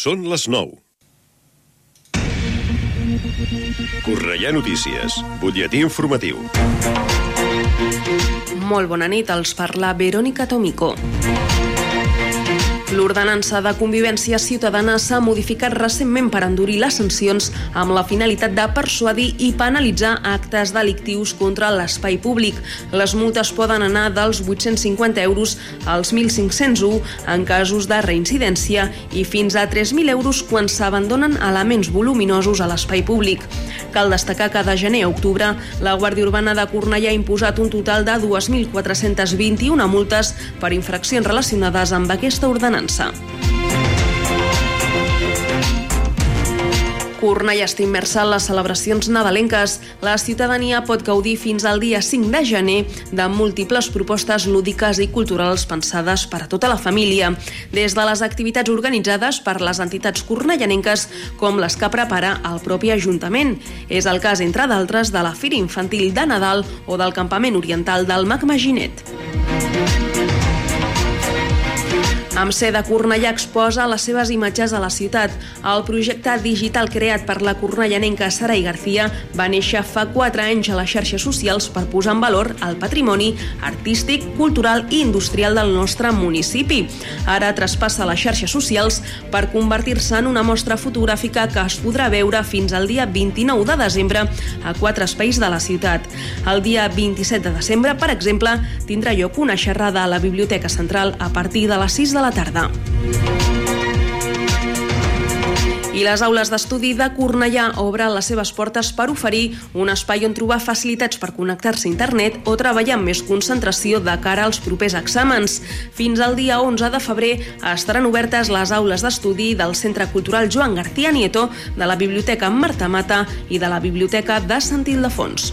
Són les 9. Correia Notícies, butlletí informatiu. Molt bona nit, els parla Verónica Tomico. L'ordenança de convivència ciutadana s'ha modificat recentment per endurir les sancions amb la finalitat de persuadir i penalitzar actes delictius contra l'espai públic. Les multes poden anar dels 850 euros als 1.501 en casos de reincidència i fins a 3.000 euros quan s'abandonen elements voluminosos a l'espai públic. Cal destacar que de gener a octubre la Guàrdia Urbana de Cornellà ha imposat un total de 2.421 multes per infraccions relacionades amb aquesta ordenança ordenança. Cornellà està immersa en les celebracions nadalenques. La ciutadania pot gaudir fins al dia 5 de gener de múltiples propostes lúdiques i culturals pensades per a tota la família, des de les activitats organitzades per les entitats cornellanenques com les que prepara el propi Ajuntament. És el cas, entre d'altres, de la Fira Infantil de Nadal o del Campament Oriental del Mac Maginet. Amb sede a Cornellà exposa les seves imatges a la ciutat. El projecte digital creat per la cornellanenca Sarai García va néixer fa 4 anys a les xarxes socials per posar en valor el patrimoni artístic, cultural i industrial del nostre municipi. Ara traspassa les xarxes socials per convertir-se en una mostra fotogràfica que es podrà veure fins al dia 29 de desembre a quatre espais de la ciutat. El dia 27 de desembre, per exemple, tindrà lloc una xerrada a la Biblioteca Central a partir de les 6 de la tarda. I les aules d'estudi de Cornellà obren les seves portes per oferir un espai on trobar facilitats per connectar-se a internet o treballar amb més concentració de cara als propers exàmens. Fins al dia 11 de febrer estaran obertes les aules d'estudi del Centre Cultural Joan García Nieto, de la Biblioteca Marta Mata i de la Biblioteca de Sant Ildefons.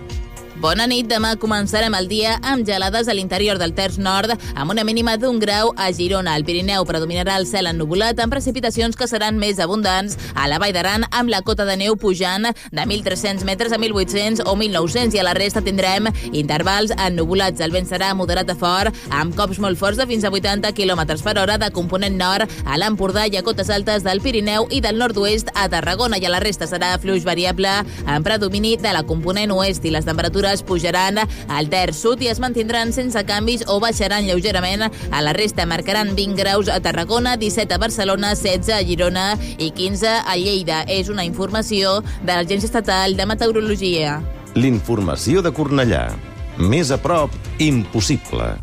Bona nit, demà començarem el dia amb gelades a l'interior del terç nord, amb una mínima d'un grau a Girona. Al Pirineu predominarà el cel ennubulat amb precipitacions que seran més abundants a la Vall d'Aran amb la cota de neu pujant de 1.300 metres a 1.800 o 1.900 i a la resta tindrem intervals ennubulats. El vent serà moderat a fort amb cops molt forts de fins a 80 km per hora de component nord a l'Empordà i a cotes altes del Pirineu i del nord-oest a Tarragona i a la resta serà fluix variable amb predomini de la component oest i les temperatures temperatures pujaran al terç sud i es mantindran sense canvis o baixaran lleugerament. A la resta marcaran 20 graus a Tarragona, 17 a Barcelona, 16 a Girona i 15 a Lleida. És una informació de l'Agència Estatal de Meteorologia. L'informació de Cornellà. Més a prop, impossible.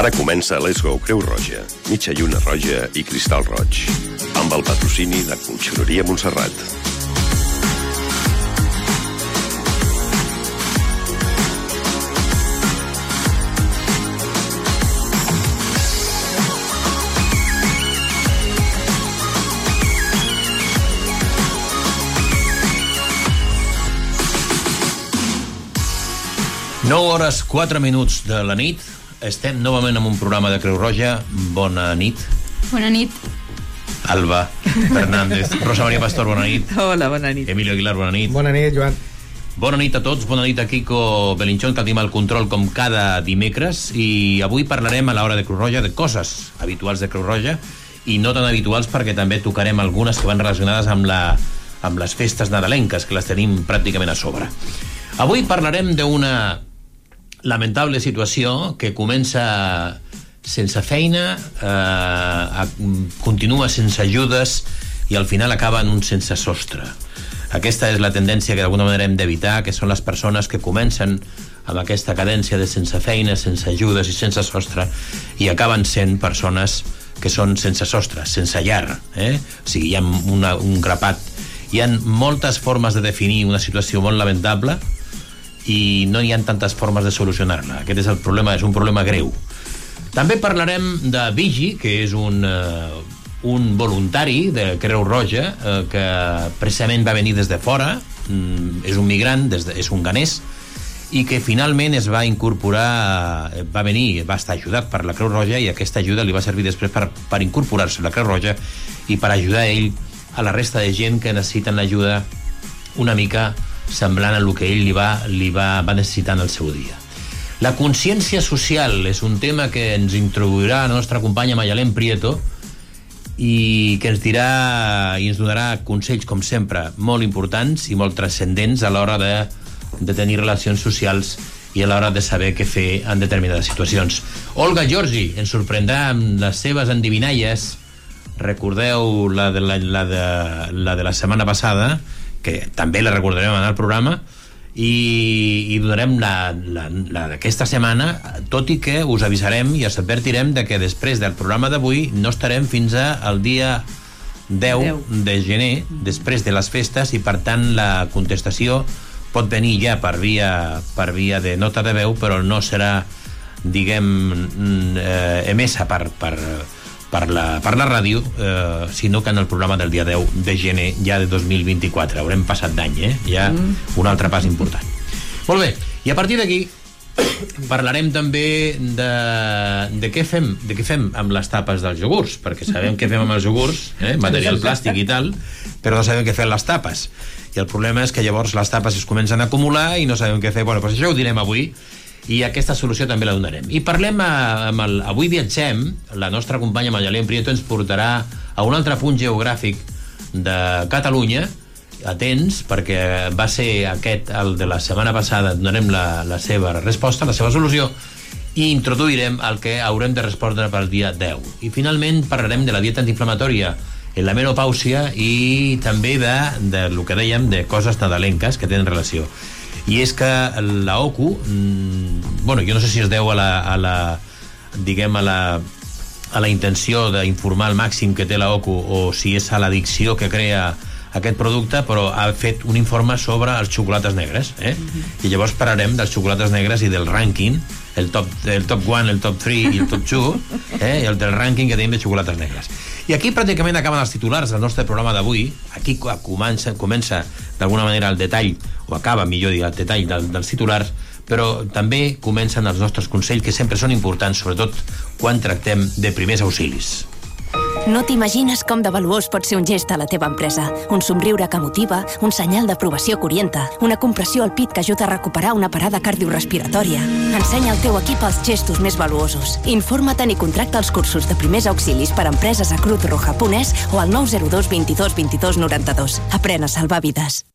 Ara comença Let's Go Creu Roja, mitja lluna roja i cristal roig. Amb el patrocini de Conxeroria Montserrat. Nou hores 4 minuts de la nit. Estem novament en un programa de Creu Roja. Bona nit. Bona nit. Alba Fernández. Rosa Maria Pastor, bona nit. Hola, bona nit. Emilio Aguilar, bona nit. Bona nit, Joan. Bona nit a tots, bona nit a Kiko Belinchón, que tenim el control com cada dimecres, i avui parlarem a l'hora de Creu Roja de coses habituals de Creu Roja, i no tan habituals perquè també tocarem algunes que van relacionades amb, la, amb les festes nadalenques, que les tenim pràcticament a sobre. Avui parlarem d'una lamentable situació que comença sense feina, eh, continua sense ajudes i al final acaben un sense sostre. Aquesta és la tendència que d'alguna manera hem d'evitar, que són les persones que comencen amb aquesta cadència de sense feina, sense ajudes i sense sostre i acaben sent persones que són sense sostre, sense llar. Eh? O sigui, hi ha una, un grapat. Hi ha moltes formes de definir una situació molt lamentable i no hi ha tantes formes de solucionar-la. Aquest és el problema, és un problema greu. També parlarem de Vigi, que és un, eh, un voluntari de Creu Roja eh, que precisament va venir des de fora, mm, és un migrant, des de, és un ganès, i que finalment es va incorporar, eh, va venir, va estar ajudat per la Creu Roja i aquesta ajuda li va servir després per, per incorporar-se a la Creu Roja i per ajudar a ell a la resta de gent que necessiten l'ajuda una mica semblant a el que ell li va, li va, va necessitar en el seu dia. La consciència social és un tema que ens introduirà la nostra companya Mayalén Prieto i que ens dirà i ens donarà consells, com sempre, molt importants i molt transcendents a l'hora de, de tenir relacions socials i a l'hora de saber què fer en determinades situacions. Olga Giorgi ens sorprendrà amb les seves endivinalles. Recordeu la de la, la, de, la de la setmana passada, que també la recordarem en el programa, i, i donarem la, la, la d'aquesta setmana, tot i que us avisarem i us advertirem de que després del programa d'avui no estarem fins a el dia 10 de gener, després de les festes, i per tant la contestació pot venir ja per via, per via de nota de veu, però no serà, diguem, mm, eh, emesa per, per, per la, per la ràdio, eh, sinó que en el programa del dia 10 de gener ja de 2024. Haurem passat d'any, eh? Ja mm. un altre pas important. Molt bé, i a partir d'aquí parlarem també de, de, què fem, de què fem amb les tapes dels iogurts, perquè sabem què fem amb els iogurts, eh? material plàstic i tal, però no sabem què fer les tapes. I el problema és que llavors les tapes es comencen a acumular i no sabem què fer. Bueno, doncs això ho direm avui, i aquesta solució també la donarem. I parlem a, amb el... Avui viatgem, la nostra companya Mayalén Prieto ens portarà a un altre punt geogràfic de Catalunya, atents, perquè va ser aquest, el de la setmana passada, donarem la, la seva resposta, la seva solució, i introduirem el que haurem de respondre pel dia 10. I finalment parlarem de la dieta antiinflamatòria en la menopàusia i també de, de lo que dèiem, de coses nadalenques que tenen relació i és que la OCU mmm, bueno, jo no sé si es deu a la, a la diguem a la a la intenció d'informar al màxim que té la OCU o si és a l'addicció que crea aquest producte, però ha fet un informe sobre els xocolates negres, eh? Mm -hmm. I llavors parlarem dels xocolates negres i del rànquing, el top, el top 1, el top 3 i el top 2, eh? I el del rànquing que tenim de xocolates negres. I aquí pràcticament acaben els titulars del nostre programa d'avui. Aquí comença, comença d'alguna manera el detall, o acaba, millor dir, el detall del, dels titulars, però també comencen els nostres consells, que sempre són importants, sobretot quan tractem de primers auxilis. No t'imagines com de valuós pot ser un gest a la teva empresa. Un somriure que motiva, un senyal d'aprovació que orienta, una compressió al pit que ajuda a recuperar una parada cardiorrespiratòria. Ensenya al teu equip els gestos més valuosos. Informa't i contracta els cursos de primers auxilis per a empreses a Cruz Roja Punès o al 902 22 22 92. Aprèn a salvar vides.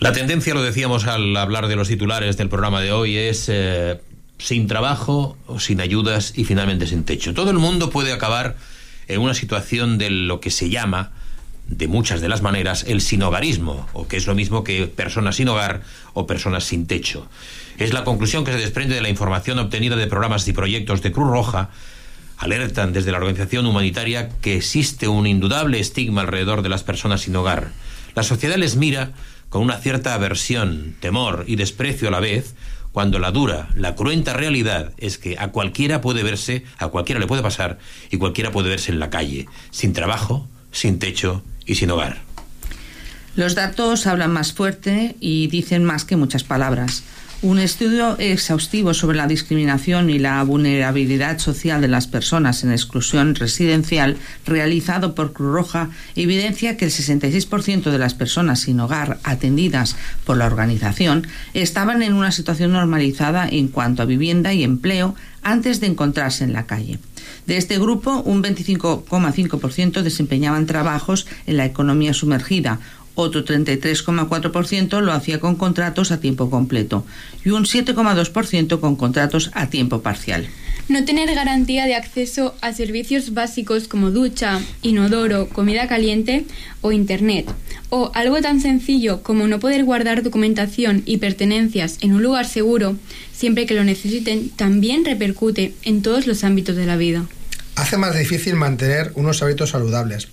La tendencia, lo decíamos al hablar de los titulares del programa de hoy, es eh, sin trabajo, sin ayudas y finalmente sin techo. Todo el mundo puede acabar en una situación de lo que se llama, de muchas de las maneras, el sinogarismo, o que es lo mismo que personas sin hogar o personas sin techo. Es la conclusión que se desprende de la información obtenida de programas y proyectos de Cruz Roja, alertan desde la organización humanitaria que existe un indudable estigma alrededor de las personas sin hogar. La sociedad les mira con una cierta aversión, temor y desprecio a la vez, cuando la dura, la cruenta realidad es que a cualquiera puede verse, a cualquiera le puede pasar, y cualquiera puede verse en la calle, sin trabajo, sin techo y sin hogar. Los datos hablan más fuerte y dicen más que muchas palabras. Un estudio exhaustivo sobre la discriminación y la vulnerabilidad social de las personas en exclusión residencial realizado por Cruz Roja evidencia que el 66% de las personas sin hogar atendidas por la organización estaban en una situación normalizada en cuanto a vivienda y empleo antes de encontrarse en la calle. De este grupo, un 25,5% desempeñaban trabajos en la economía sumergida, otro 33,4% lo hacía con contratos a tiempo completo y un 7,2% con contratos a tiempo parcial. No tener garantía de acceso a servicios básicos como ducha, inodoro, comida caliente o internet. O algo tan sencillo como no poder guardar documentación y pertenencias en un lugar seguro siempre que lo necesiten también repercute en todos los ámbitos de la vida. Hace más difícil mantener unos hábitos saludables,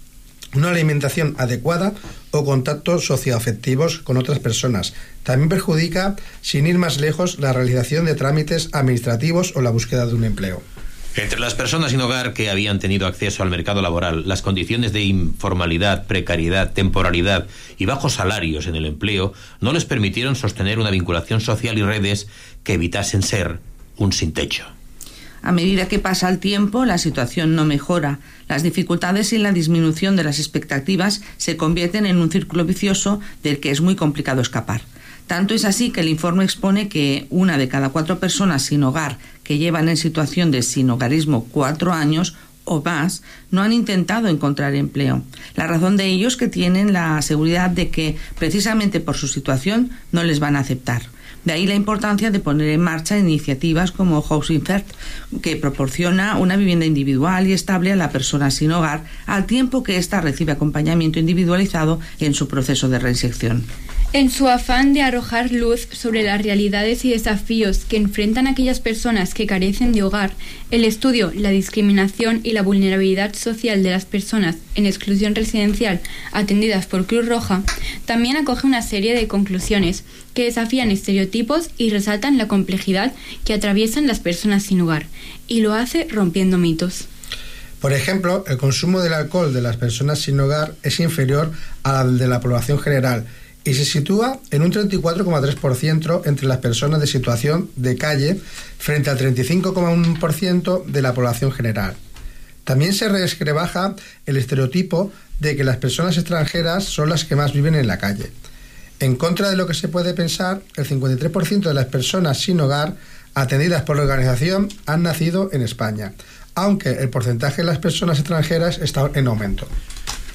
una alimentación adecuada o contactos socioafectivos con otras personas. También perjudica, sin ir más lejos, la realización de trámites administrativos o la búsqueda de un empleo. Entre las personas sin hogar que habían tenido acceso al mercado laboral, las condiciones de informalidad, precariedad, temporalidad y bajos salarios en el empleo no les permitieron sostener una vinculación social y redes que evitasen ser un sin techo. A medida que pasa el tiempo, la situación no mejora. Las dificultades y la disminución de las expectativas se convierten en un círculo vicioso del que es muy complicado escapar. Tanto es así que el informe expone que una de cada cuatro personas sin hogar que llevan en situación de sin hogarismo cuatro años o más no han intentado encontrar empleo. La razón de ello es que tienen la seguridad de que precisamente por su situación no les van a aceptar. De ahí la importancia de poner en marcha iniciativas como Housing First, que proporciona una vivienda individual y estable a la persona sin hogar, al tiempo que ésta recibe acompañamiento individualizado en su proceso de reinserción. En su afán de arrojar luz sobre las realidades y desafíos que enfrentan aquellas personas que carecen de hogar, el estudio La discriminación y la vulnerabilidad social de las personas en exclusión residencial atendidas por Cruz Roja también acoge una serie de conclusiones que desafían estereotipos y resaltan la complejidad que atraviesan las personas sin hogar, y lo hace rompiendo mitos. Por ejemplo, el consumo del alcohol de las personas sin hogar es inferior al de la población general y se sitúa en un 34,3% entre las personas de situación de calle frente al 35,1% de la población general. También se rebaja el estereotipo de que las personas extranjeras son las que más viven en la calle. En contra de lo que se puede pensar, el 53% de las personas sin hogar atendidas por la organización han nacido en España, aunque el porcentaje de las personas extranjeras está en aumento.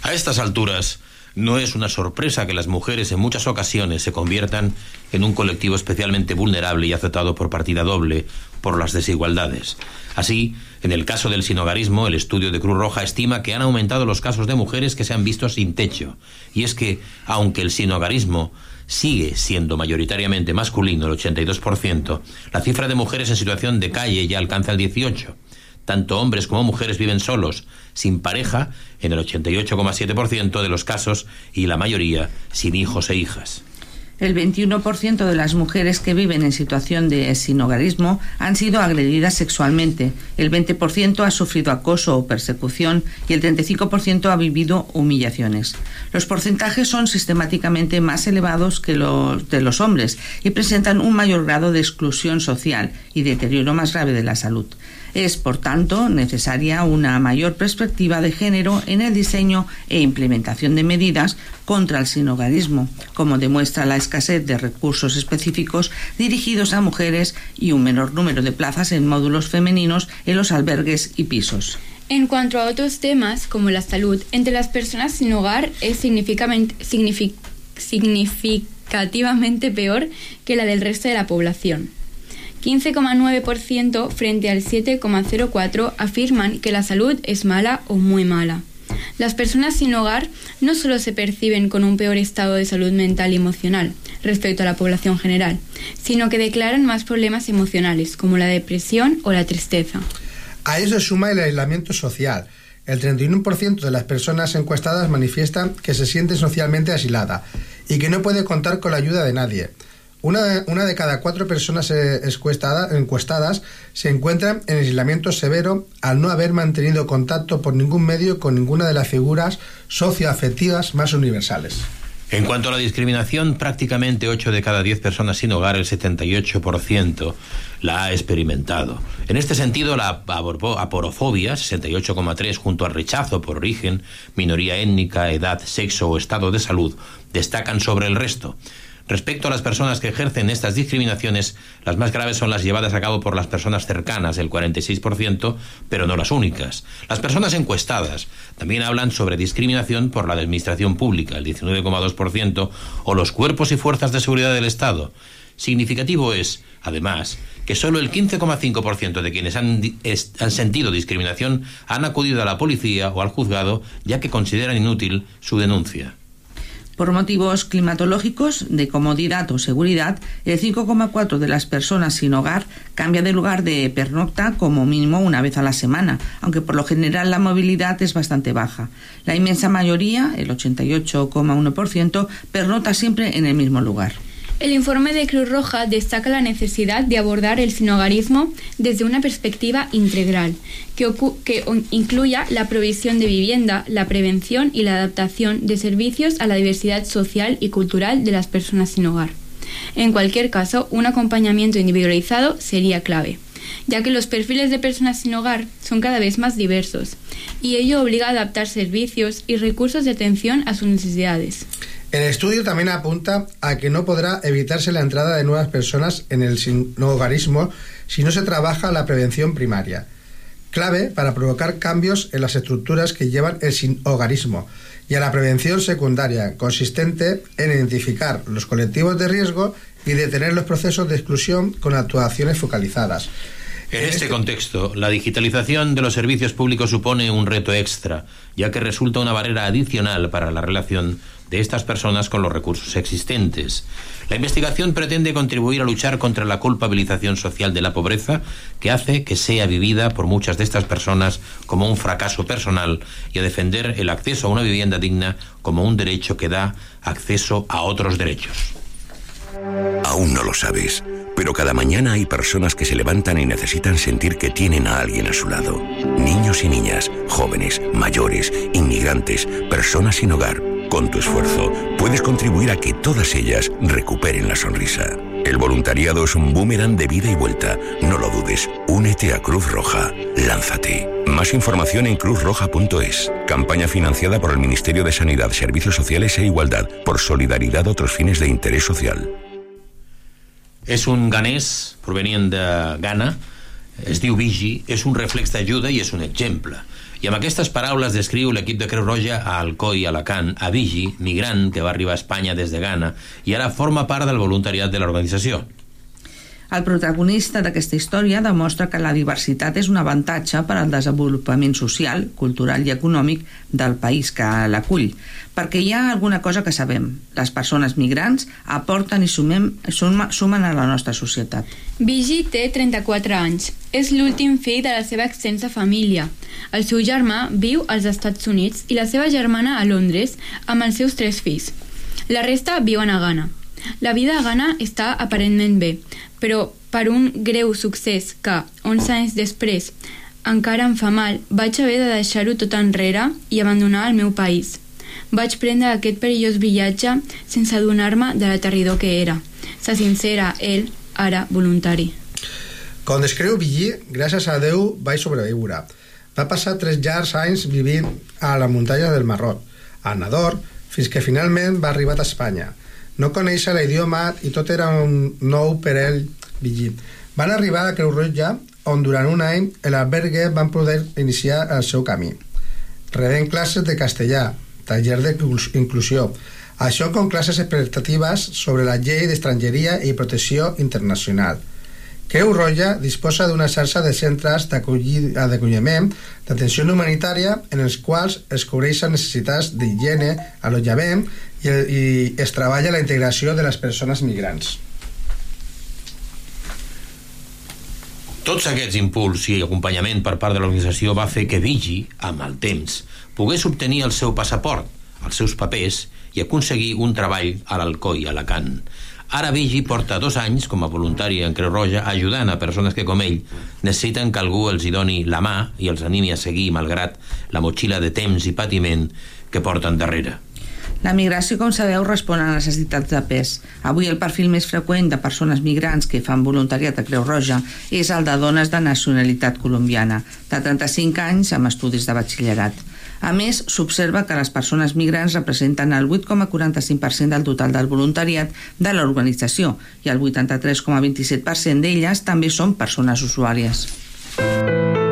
A estas alturas, no es una sorpresa que las mujeres en muchas ocasiones se conviertan en un colectivo especialmente vulnerable y aceptado por partida doble por las desigualdades. Así, en el caso del sinogarismo, el estudio de Cruz Roja estima que han aumentado los casos de mujeres que se han visto sin techo. Y es que, aunque el sinogarismo sigue siendo mayoritariamente masculino, el 82%, la cifra de mujeres en situación de calle ya alcanza el 18%. Tanto hombres como mujeres viven solos, sin pareja, en el 88,7% de los casos y la mayoría sin hijos e hijas. El 21% de las mujeres que viven en situación de sinogarismo han sido agredidas sexualmente, el 20% ha sufrido acoso o persecución y el 35% ha vivido humillaciones. Los porcentajes son sistemáticamente más elevados que los de los hombres y presentan un mayor grado de exclusión social y deterioro más grave de la salud. Es, por tanto, necesaria una mayor perspectiva de género en el diseño e implementación de medidas contra el sinogarismo, como demuestra la escasez de recursos específicos dirigidos a mujeres y un menor número de plazas en módulos femeninos en los albergues y pisos. En cuanto a otros temas, como la salud, entre las personas sin hogar es significativamente, peor que la del resto de la población. 15,9% frente al 7,04% afirman que la salud es mala o muy mala. Las personas sin hogar no solo se perciben con un peor estado de salud mental y emocional respecto a la población general, sino que declaran más problemas emocionales como la depresión o la tristeza. A eso suma el aislamiento social. El 31% de las personas encuestadas manifiestan que se siente socialmente aislada y que no puede contar con la ayuda de nadie. Una de, una de cada cuatro personas eh, encuestada- encuestadas se encuentran en aislamiento severo al no haber mantenido contacto por ningún medio con ninguna de las figuras socioafectivas más universales. En cuanto a la discriminación, prácticamente 8 de cada 10 personas sin hogar, el 78%, la ha experimentado. En este sentido, la aporofobia, 68,3, junto al rechazo por origen, minoría étnica, edad, sexo o estado de salud, destacan sobre el resto. Respecto a las personas que ejercen estas discriminaciones, las más graves son las llevadas a cabo por las personas cercanas, el 46%, pero no las únicas. Las personas encuestadas también hablan sobre discriminación por la administración pública, el 19,2%, o los cuerpos y fuerzas de seguridad del Estado. Significativo es, además, que solo el 15,5% de quienes han, sentido discriminación han acudido a la policía o al juzgado ya que consideran inútil su denuncia. Por motivos climatológicos, de comodidad o seguridad, el 5,4% de las personas sin hogar cambia de lugar de pernocta como mínimo una vez a la semana, aunque por lo general la movilidad es bastante baja. La inmensa mayoría, el 88,1%, pernocta siempre en el mismo lugar. El informe de Cruz Roja destaca la necesidad de abordar el sinogarismo desde una perspectiva integral, que, incluya la provisión de vivienda, la prevención y la adaptación de servicios a la diversidad social y cultural de las personas sin hogar. En cualquier caso, un acompañamiento individualizado sería clave, ya que los perfiles de personas sin hogar son cada vez más diversos, y ello obliga a adaptar servicios y recursos de atención a sus necesidades. El estudio también apunta a que no podrá evitarse la entrada de nuevas personas en el sin-hogarismo si no se trabaja la prevención primaria, clave para provocar cambios en las estructuras que llevan el sin-hogarismo, y a la prevención secundaria, consistente en identificar los colectivos de riesgo y detener los procesos de exclusión con actuaciones focalizadas. En este contexto, la digitalización de los servicios públicos supone un reto extra, ya que resulta una barrera adicional para la relación de estas personas con los recursos existentes. La investigación pretende contribuir a luchar contra la culpabilización social de la pobreza, que hace que sea vivida por muchas de estas personas como un fracaso personal y a defender el acceso a una vivienda digna como un derecho que da acceso a otros derechos. Aún no lo sabes, pero cada mañana hay personas que se levantan y necesitan sentir que tienen a alguien a su lado. Niños y niñas, jóvenes, mayores, inmigrantes, personas sin hogar. Con tu esfuerzo puedes contribuir a que todas ellas recuperen la sonrisa. El voluntariado es un boomerang de vida y vuelta. No lo dudes. Únete a Cruz Roja. Lánzate. Más información en cruzroja.es. Campaña financiada por el Ministerio de Sanidad, Servicios Sociales e Igualdad por solidaridad a otros fines de interés social. És un ganès provenient de Ghana, es diu Vigi, és un reflex d'ajuda i és un exemple. I amb aquestes paraules descriu l'equip de Creu Roja a Alcoi, Alacant, a Vigi, migrant que va arribar a Espanya des de Ghana i ara forma part del voluntariat de l'organització. El protagonista d'aquesta història demostra que la diversitat és un avantatge per al desenvolupament social, cultural i econòmic del país que l'acull, perquè hi ha alguna cosa que sabem. Les persones migrants aporten i sumem, suma, sumen a la nostra societat. Vigi té 34 anys. És l'últim fill de la seva extensa família. El seu germà viu als Estats Units i la seva germana a Londres amb els seus tres fills. La resta viuen a Ghana. La vida a Ghana està aparentment bé, però per un greu succés que, 11 anys després, encara em fa mal, vaig haver de deixar-ho tot enrere i abandonar el meu país. Vaig prendre aquest perillós viatge sense adonar-me de l'aterridor que era. Se sincera, ell, ara voluntari. Com descriu Villí, gràcies a Déu vaig sobreviure. Va passar tres llargs anys vivint a la muntanya del Marroc, a Nador, fins que finalment va arribar a Espanya. No coneixia l'idioma i tot era un nou per ell Villí. Van arribar a Creu Roja, on durant un any l'albergue van poder iniciar el seu camí. Rebent classes de castellà, taller d'inclusió, això com classes expectatives sobre la llei d'estrangeria i protecció internacional. Creu Roja disposa d'una xarxa de centres d'acolli- d'acolliment d'atenció humanitària en els quals es cobreixen necessitats d'higiene, allotjament i, i es treballa la integració de les persones migrants. Tots aquests impuls i acompanyament per part de l'organització va fer que Vigi, amb el temps, pogués obtenir el seu passaport, els seus papers i aconseguir un treball a l'Alcoi, a Alacant. Ara Vigi porta dos anys com a voluntari en Creu Roja ajudant a persones que, com ell, necessiten que algú els hi doni la mà i els animi a seguir malgrat la motxilla de temps i patiment que porten darrere. La migració, com sabeu, respon a necessitats de pes. Avui el perfil més freqüent de persones migrants que fan voluntariat a Creu Roja és el de dones de nacionalitat colombiana, de 35 anys amb estudis de batxillerat. A més, s'observa que les persones migrants representen el 8,45% del total del voluntariat de l'organització i el 83,27% d'elles també són persones usuàries. pregunta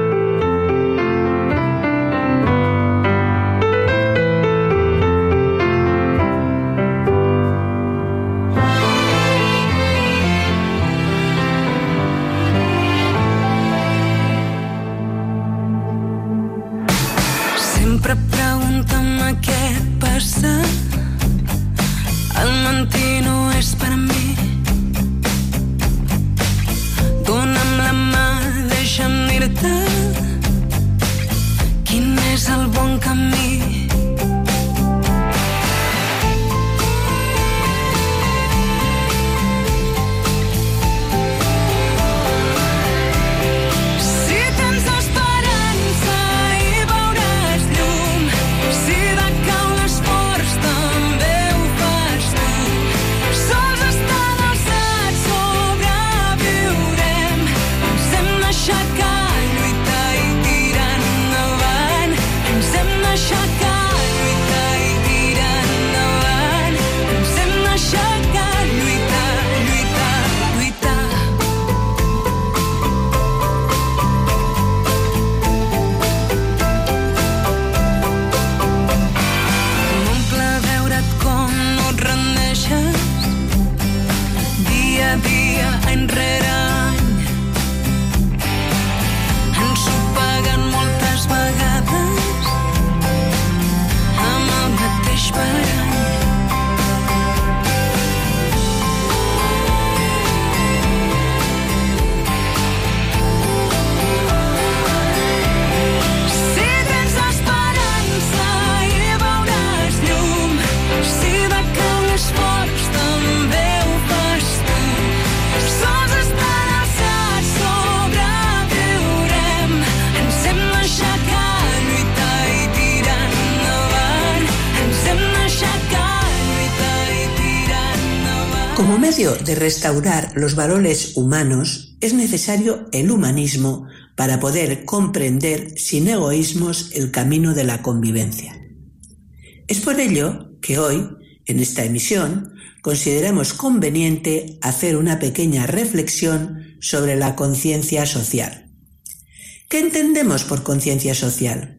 restaurar los valores humanos, es necesario el humanismo para poder comprender sin egoísmos el camino de la convivencia. Es por ello que hoy, en esta emisión, consideramos conveniente hacer una pequeña reflexión sobre la conciencia social. ¿Qué entendemos por conciencia social?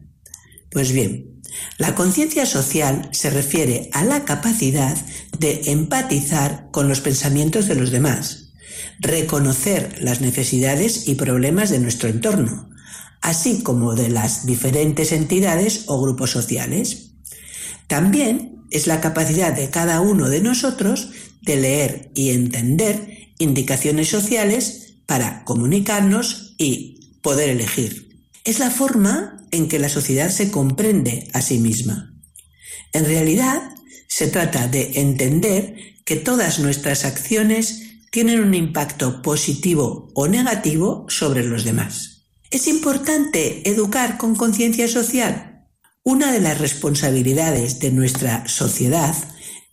Pues bien, la conciencia social se refiere a la capacidad de empatizar con los pensamientos de los demás, reconocer las necesidades y problemas de nuestro entorno, así como de las diferentes entidades o grupos sociales. También es la capacidad de cada uno de nosotros de leer y entender indicaciones sociales para comunicarnos y poder elegir. Es la forma en que la sociedad se comprende a sí misma. En realidad, se trata de entender que todas nuestras acciones tienen un impacto positivo o negativo sobre los demás. ¿Es importante educar con conciencia social? Una de las responsabilidades de nuestra sociedad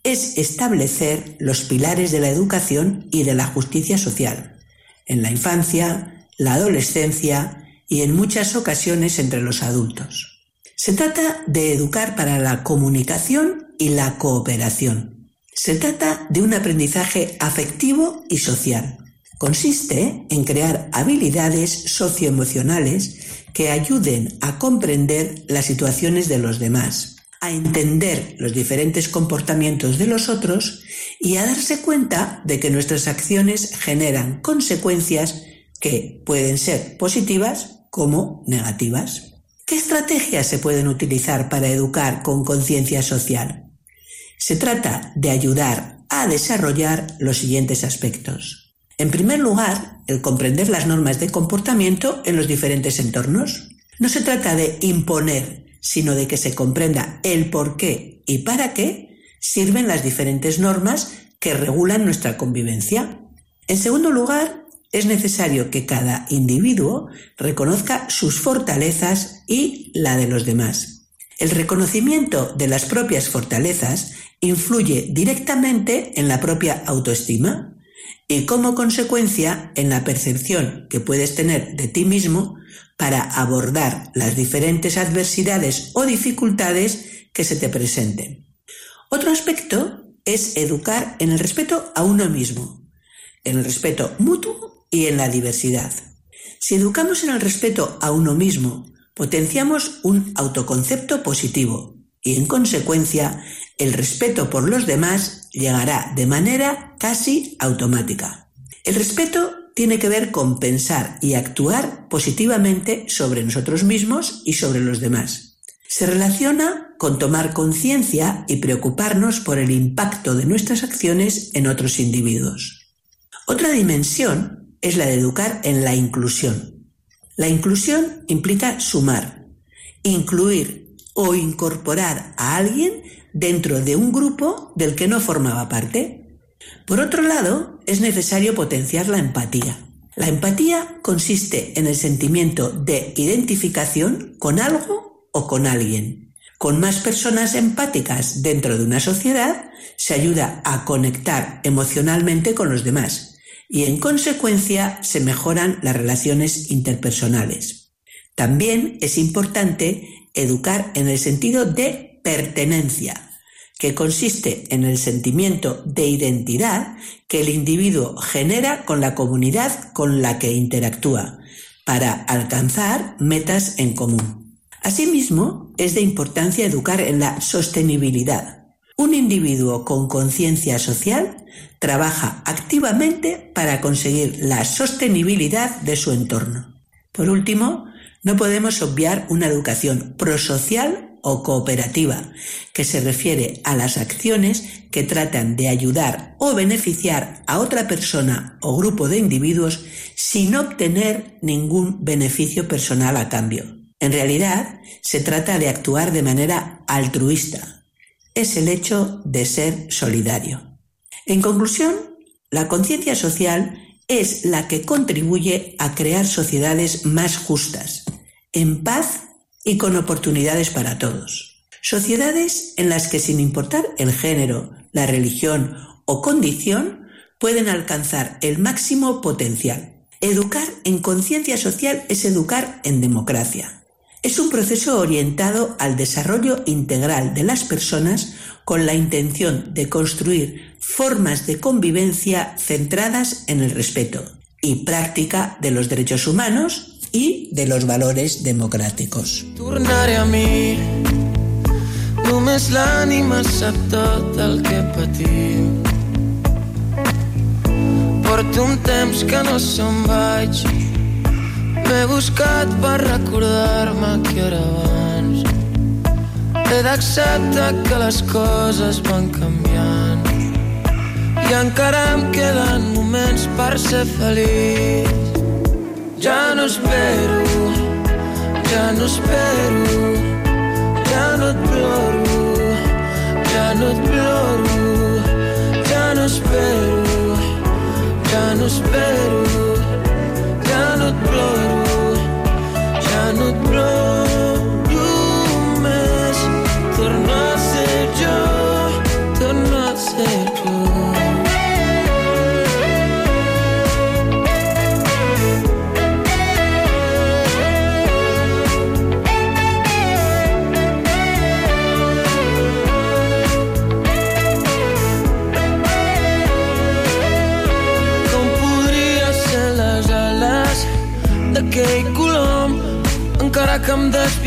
es establecer los pilares de la educación y de la justicia social, en la infancia, la adolescencia y en muchas ocasiones entre los adultos. Se trata de educar para la comunicación y la cooperación. Se trata de un aprendizaje afectivo y social. Consiste en crear habilidades socioemocionales que ayuden a comprender las situaciones de los demás, a entender los diferentes comportamientos de los otros y a darse cuenta de que nuestras acciones generan consecuencias que pueden ser positivas como negativas. ¿Qué estrategias se pueden utilizar para educar con conciencia social? Se trata de ayudar a desarrollar los siguientes aspectos. En primer lugar, el comprender las normas de comportamiento en los diferentes entornos. No se trata de imponer, sino de que se comprenda el por qué y para qué sirven las diferentes normas que regulan nuestra convivencia. En segundo lugar, es necesario que cada individuo reconozca sus fortalezas y la de los demás. El reconocimiento de las propias fortalezas influye directamente en la propia autoestima y como consecuencia en la percepción que puedes tener de ti mismo para abordar las diferentes adversidades o dificultades que se te presenten. Otro aspecto es educar en el respeto a uno mismo, en el respeto mutuo y en la diversidad. Si educamos en el respeto a uno mismo, potenciamos un autoconcepto positivo y en consecuencia el respeto por los demás llegará de manera casi automática. El respeto tiene que ver con pensar y actuar positivamente sobre nosotros mismos y sobre los demás. Se relaciona con tomar conciencia y preocuparnos por el impacto de nuestras acciones en otros individuos. Otra dimensión es la de educar en la inclusión. La inclusión implica sumar, incluir o incorporar a alguien dentro de un grupo del que no formaba parte. Por otro lado, es necesario potenciar la empatía. La empatía consiste en el sentimiento de identificación con algo o con alguien. Con más personas empáticas dentro de una sociedad, se ayuda a conectar emocionalmente con los demás y en consecuencia se mejoran las relaciones interpersonales. También es importante educar en el sentido de pertenencia, que consiste en el sentimiento de identidad que el individuo genera con la comunidad con la que interactúa, para alcanzar metas en común. Asimismo, es de importancia educar en la sostenibilidad. Un individuo con conciencia social trabaja activamente para conseguir la sostenibilidad de su entorno. Por último, no podemos obviar una educación prosocial o cooperativa, que se refiere a las acciones que tratan de ayudar o beneficiar a otra persona o grupo de individuos sin obtener ningún beneficio personal a cambio. En realidad, se trata de actuar de manera altruista. Es el hecho de ser solidario. En conclusión, la conciencia social es la que contribuye a crear sociedades más justas, en paz y con oportunidades para todos. Sociedades en las que sin importar el género, la religión o condición, pueden alcanzar el máximo potencial. Educar en conciencia social es educar en democracia. Es un proceso orientado al desarrollo integral de las personas con la intención de construir formas de convivencia centradas en el respeto y práctica de los derechos humanos y de los valores el que un que no M'he buscat per recordar-me que era abans. He d'acceptar que les coses van canviant. I encara em queden moments per ser feliç. Ja no espero, ja no espero, ja no et ploro, ja no et ploro, ja no espero, ja no espero, ja no et ploro,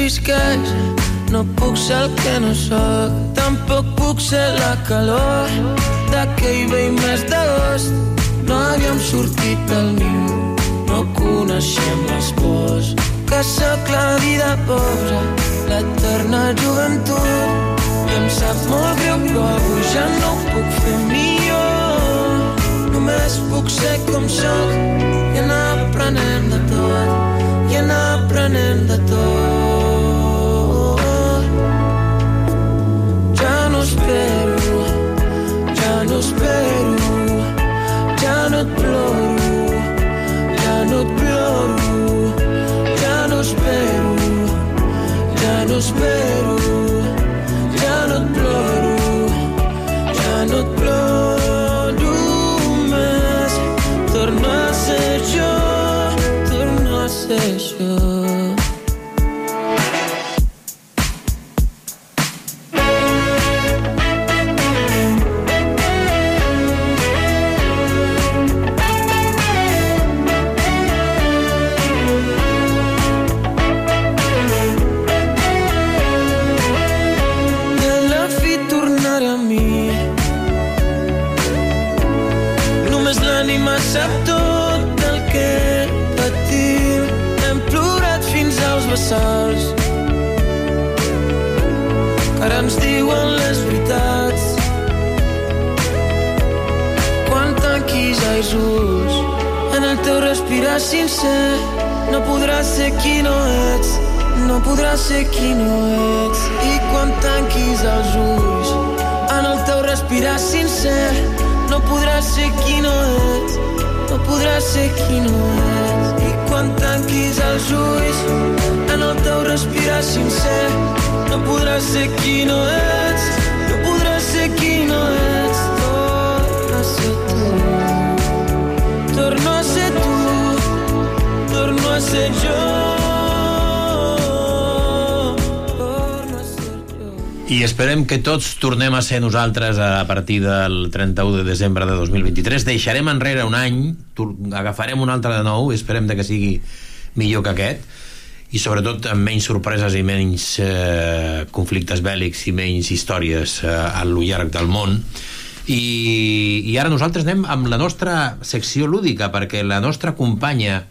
despisqueix no puc ser el que no sóc tampoc puc ser la calor d'aquell vell mes d'agost. No havíem sortit del niu no coneixem les pors que sóc la vida pobra l'eterna joventut. I em sap molt greu però avui ja no ho puc fer millor. Només puc ser com sóc i anar aprenent de tot i anar aprenent de tot ya no ploro, ya no ploro más. Torno a yo, torno a yo. Tanquis ulls en el teu respir respirar sincer. No podràs ser qui no ets, no podràs ser qui no ets. I quan tanquis els ulls, en el teu respirar sincer, no podràs ser qui no ets, no podràs ser qui no ets. I quan tanquis els ulls, en el teu respirar sincer, no podràs ser qui no ets, I esperem que tots tornem a ser nosaltres a partir del 31 de desembre de 2023. Deixarem enrere un any, agafarem un altre de nou, esperem que sigui millor que aquest, i sobretot amb menys sorpreses i menys eh, conflictes bèl·lics i menys històries eh, a lo llarg del món. I, I ara nosaltres anem amb la nostra secció lúdica, perquè la nostra companya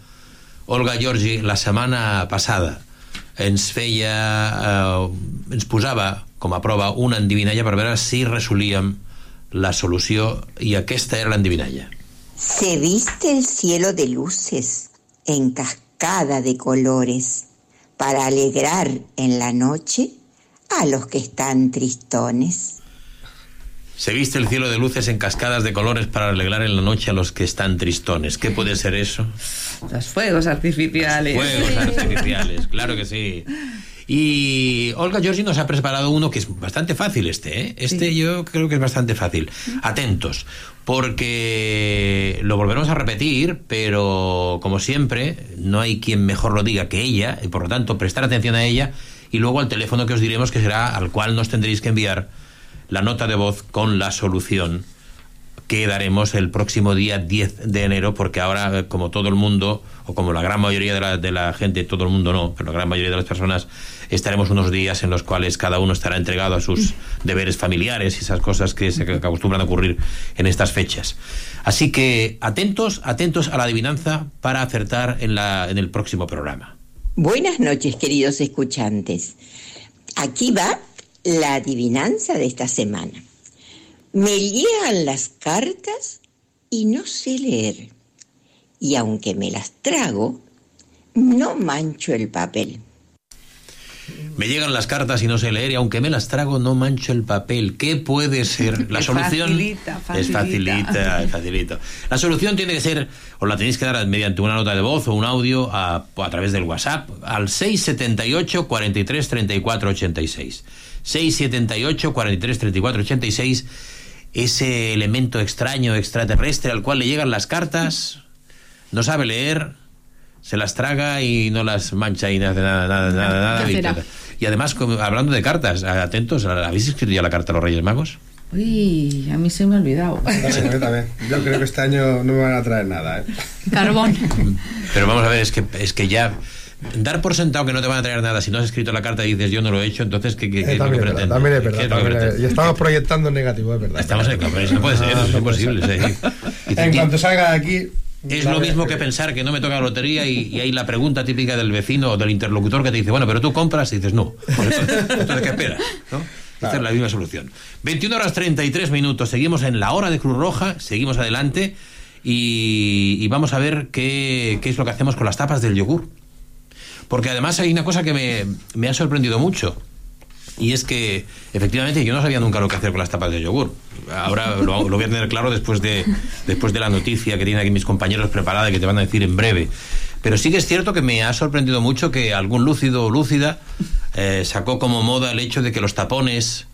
Olga Giorgi la setmana passada ens feia eh, ens posava a prova una endivinalla per veure si resolíem la solució i aquesta era l'endivinalla Se viste el cielo de luces en cascada de colores para alegrar en la noche a los que están tristones. Se viste el cielo de luces en cascadas de colores para alegrar en la noche a los que están tristones ¿qué puede ser eso? Los fuegos artificiales. Fuegos artificiales, claro que sí. Y Olga Giorgi nos ha preparado uno que es bastante fácil este, ¿eh? Este yo creo que es bastante fácil. Atentos, porque lo volveremos a repetir, pero como siempre, no hay quien mejor lo diga que ella, y por lo tanto prestar atención a ella, y luego al teléfono que os diremos que será al cual nos tendréis que enviar la nota de voz con la solución que daremos el próximo día 10 de enero, porque ahora, como todo el mundo, o como la gran mayoría de la, de la gente, todo el mundo no, pero la gran mayoría de las personas, estaremos unos días en los cuales cada uno estará entregado a sus deberes familiares y esas cosas que se acostumbran a ocurrir en estas fechas. Así que atentos, atentos a la adivinanza para acertar en, la, en el próximo programa. Buenas noches, queridos escuchantes. Aquí va la adivinanza de esta semana. Me llegan las cartas y no sé leer. Y aunque me las trago, no mancho el papel. Me llegan las cartas y no sé leer, y aunque me las trago, no mancho el papel. ¿Qué puede ser la Es solución? facilita, Es facilita, es facilita. La solución tiene que ser, os la tenéis que dar mediante una nota de voz o un audio a, a través del WhatsApp al 678 43 34 86. 678 43 34 86. Ese elemento extraño, extraterrestre al cual le llegan las cartas, no sabe leer, se las traga y no las mancha y nada, nada, nada, nada, nada. ¿Qué Y, además, hablando de cartas, atentos, ¿habéis escrito ya la carta a los Reyes Magos? Uy, a mí se me ha olvidado. También, yo también. Yo creo que este año no me van a traer nada. ¿eh? Carbón. Pero vamos a ver, es que, es que ya dar por sentado que no te van a traer nada si no has escrito la carta y dices yo no lo he hecho, entonces ¿qué, qué, qué Eh, es lo que verdad, pretendes? también es ¿Qué verdad. es lo que también es- pretendes? y estamos proyectando en negativo, es verdad. Estamos en eso no puede ser, eso es no imposible. sí. En cuanto salga de aquí. Es lo mismo que pensar que no me toca la lotería y, y hay la pregunta típica del vecino o del interlocutor que te dice, bueno, pero tú compras y dices no. Pues entonces, entonces, ¿qué esperas? ¿no? Esta es la misma solución. 21 horas 33 minutos. Seguimos en la hora de Cruz Roja, seguimos adelante y, y vamos a ver qué, qué es lo que hacemos con las tapas del yogur. Porque además hay una cosa que me, me ha sorprendido mucho. Y es que, efectivamente, yo no sabía nunca lo que hacer con las tapas de yogur. Ahora lo, voy a tener claro después de, después de la noticia que tienen aquí mis compañeros preparada y que te van a decir en breve. Pero sí que es cierto que me ha sorprendido mucho que algún lúcido o lúcida eh, sacó como moda el hecho de que los tapones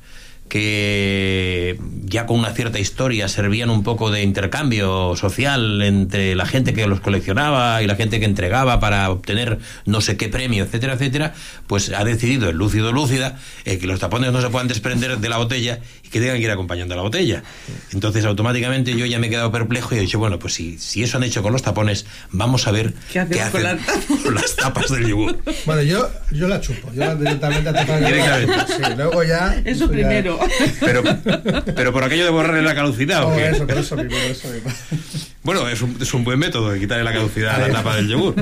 que ya con una cierta historia servían un poco de intercambio social entre la gente que los coleccionaba y la gente que entregaba para obtener no sé qué premio, etcétera, etcétera, pues ha decidido el lúcido o lúcida eh, que los tapones no se puedan desprender de la botella y que tengan que ir acompañando a la botella. Entonces automáticamente yo ya me he quedado perplejo y he dicho, bueno, pues si, si eso han hecho con los tapones, vamos a ver ¿Qué hacemos con hacen con las tapas del yogur. Bueno, yo, yo la chupo. Yo directamente a tapar el Directamente. Sí, luego ya. Eso ya- primero. Pero, pero por aquello de borrarle la caducidad, ¿o qué? eso, por eso mismo, por eso mismo. Bueno, es un, es un buen método de quitarle la caducidad a la tapa del yogur.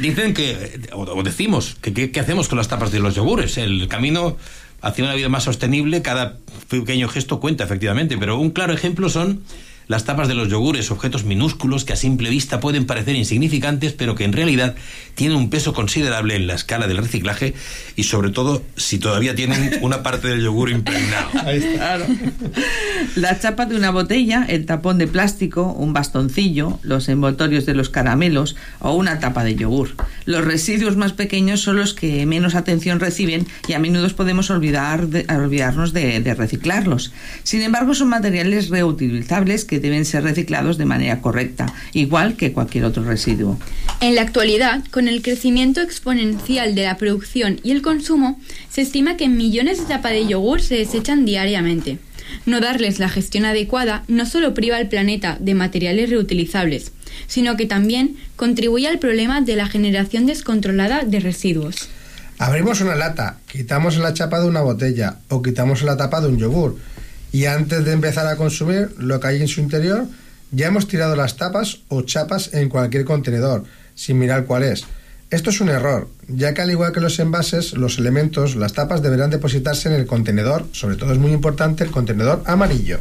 Dicen que, o, decimos, que- qué hacemos con las tapas de los yogures. El camino hacia una vida más sostenible, cada pequeño gesto cuenta, efectivamente, pero un claro ejemplo son las tapas de los yogures, objetos minúsculos que a simple vista pueden parecer insignificantes, pero que en realidad tienen un peso considerable en la escala del reciclaje y sobre todo si todavía tienen una parte del yogur impregnado. Claro. La chapa de una botella, el tapón de plástico, un bastoncillo, los envoltorios de los caramelos o una tapa de yogur. Los residuos más pequeños son los que menos atención reciben y a menudo podemos olvidar de- olvidarnos de, de reciclarlos. Sin embargo, son materiales reutilizables que deben ser reciclados de manera correcta, igual que cualquier otro residuo. En la actualidad, con el crecimiento exponencial de la producción y el consumo, se estima que millones de tapas de yogur se desechan diariamente. No darles la gestión adecuada no solo priva al planeta de materiales reutilizables, sino que también contribuye al problema de la generación descontrolada de residuos. Abrimos una lata, quitamos la chapa de una botella o quitamos la tapa de un yogur y antes de empezar a consumir lo que hay en su interior, ya hemos tirado las tapas o chapas en cualquier contenedor, sin mirar cuál es. Esto es un error, ya que al igual que los envases, los elementos, las tapas deberán depositarse en el contenedor, sobre todo es muy importante el contenedor amarillo.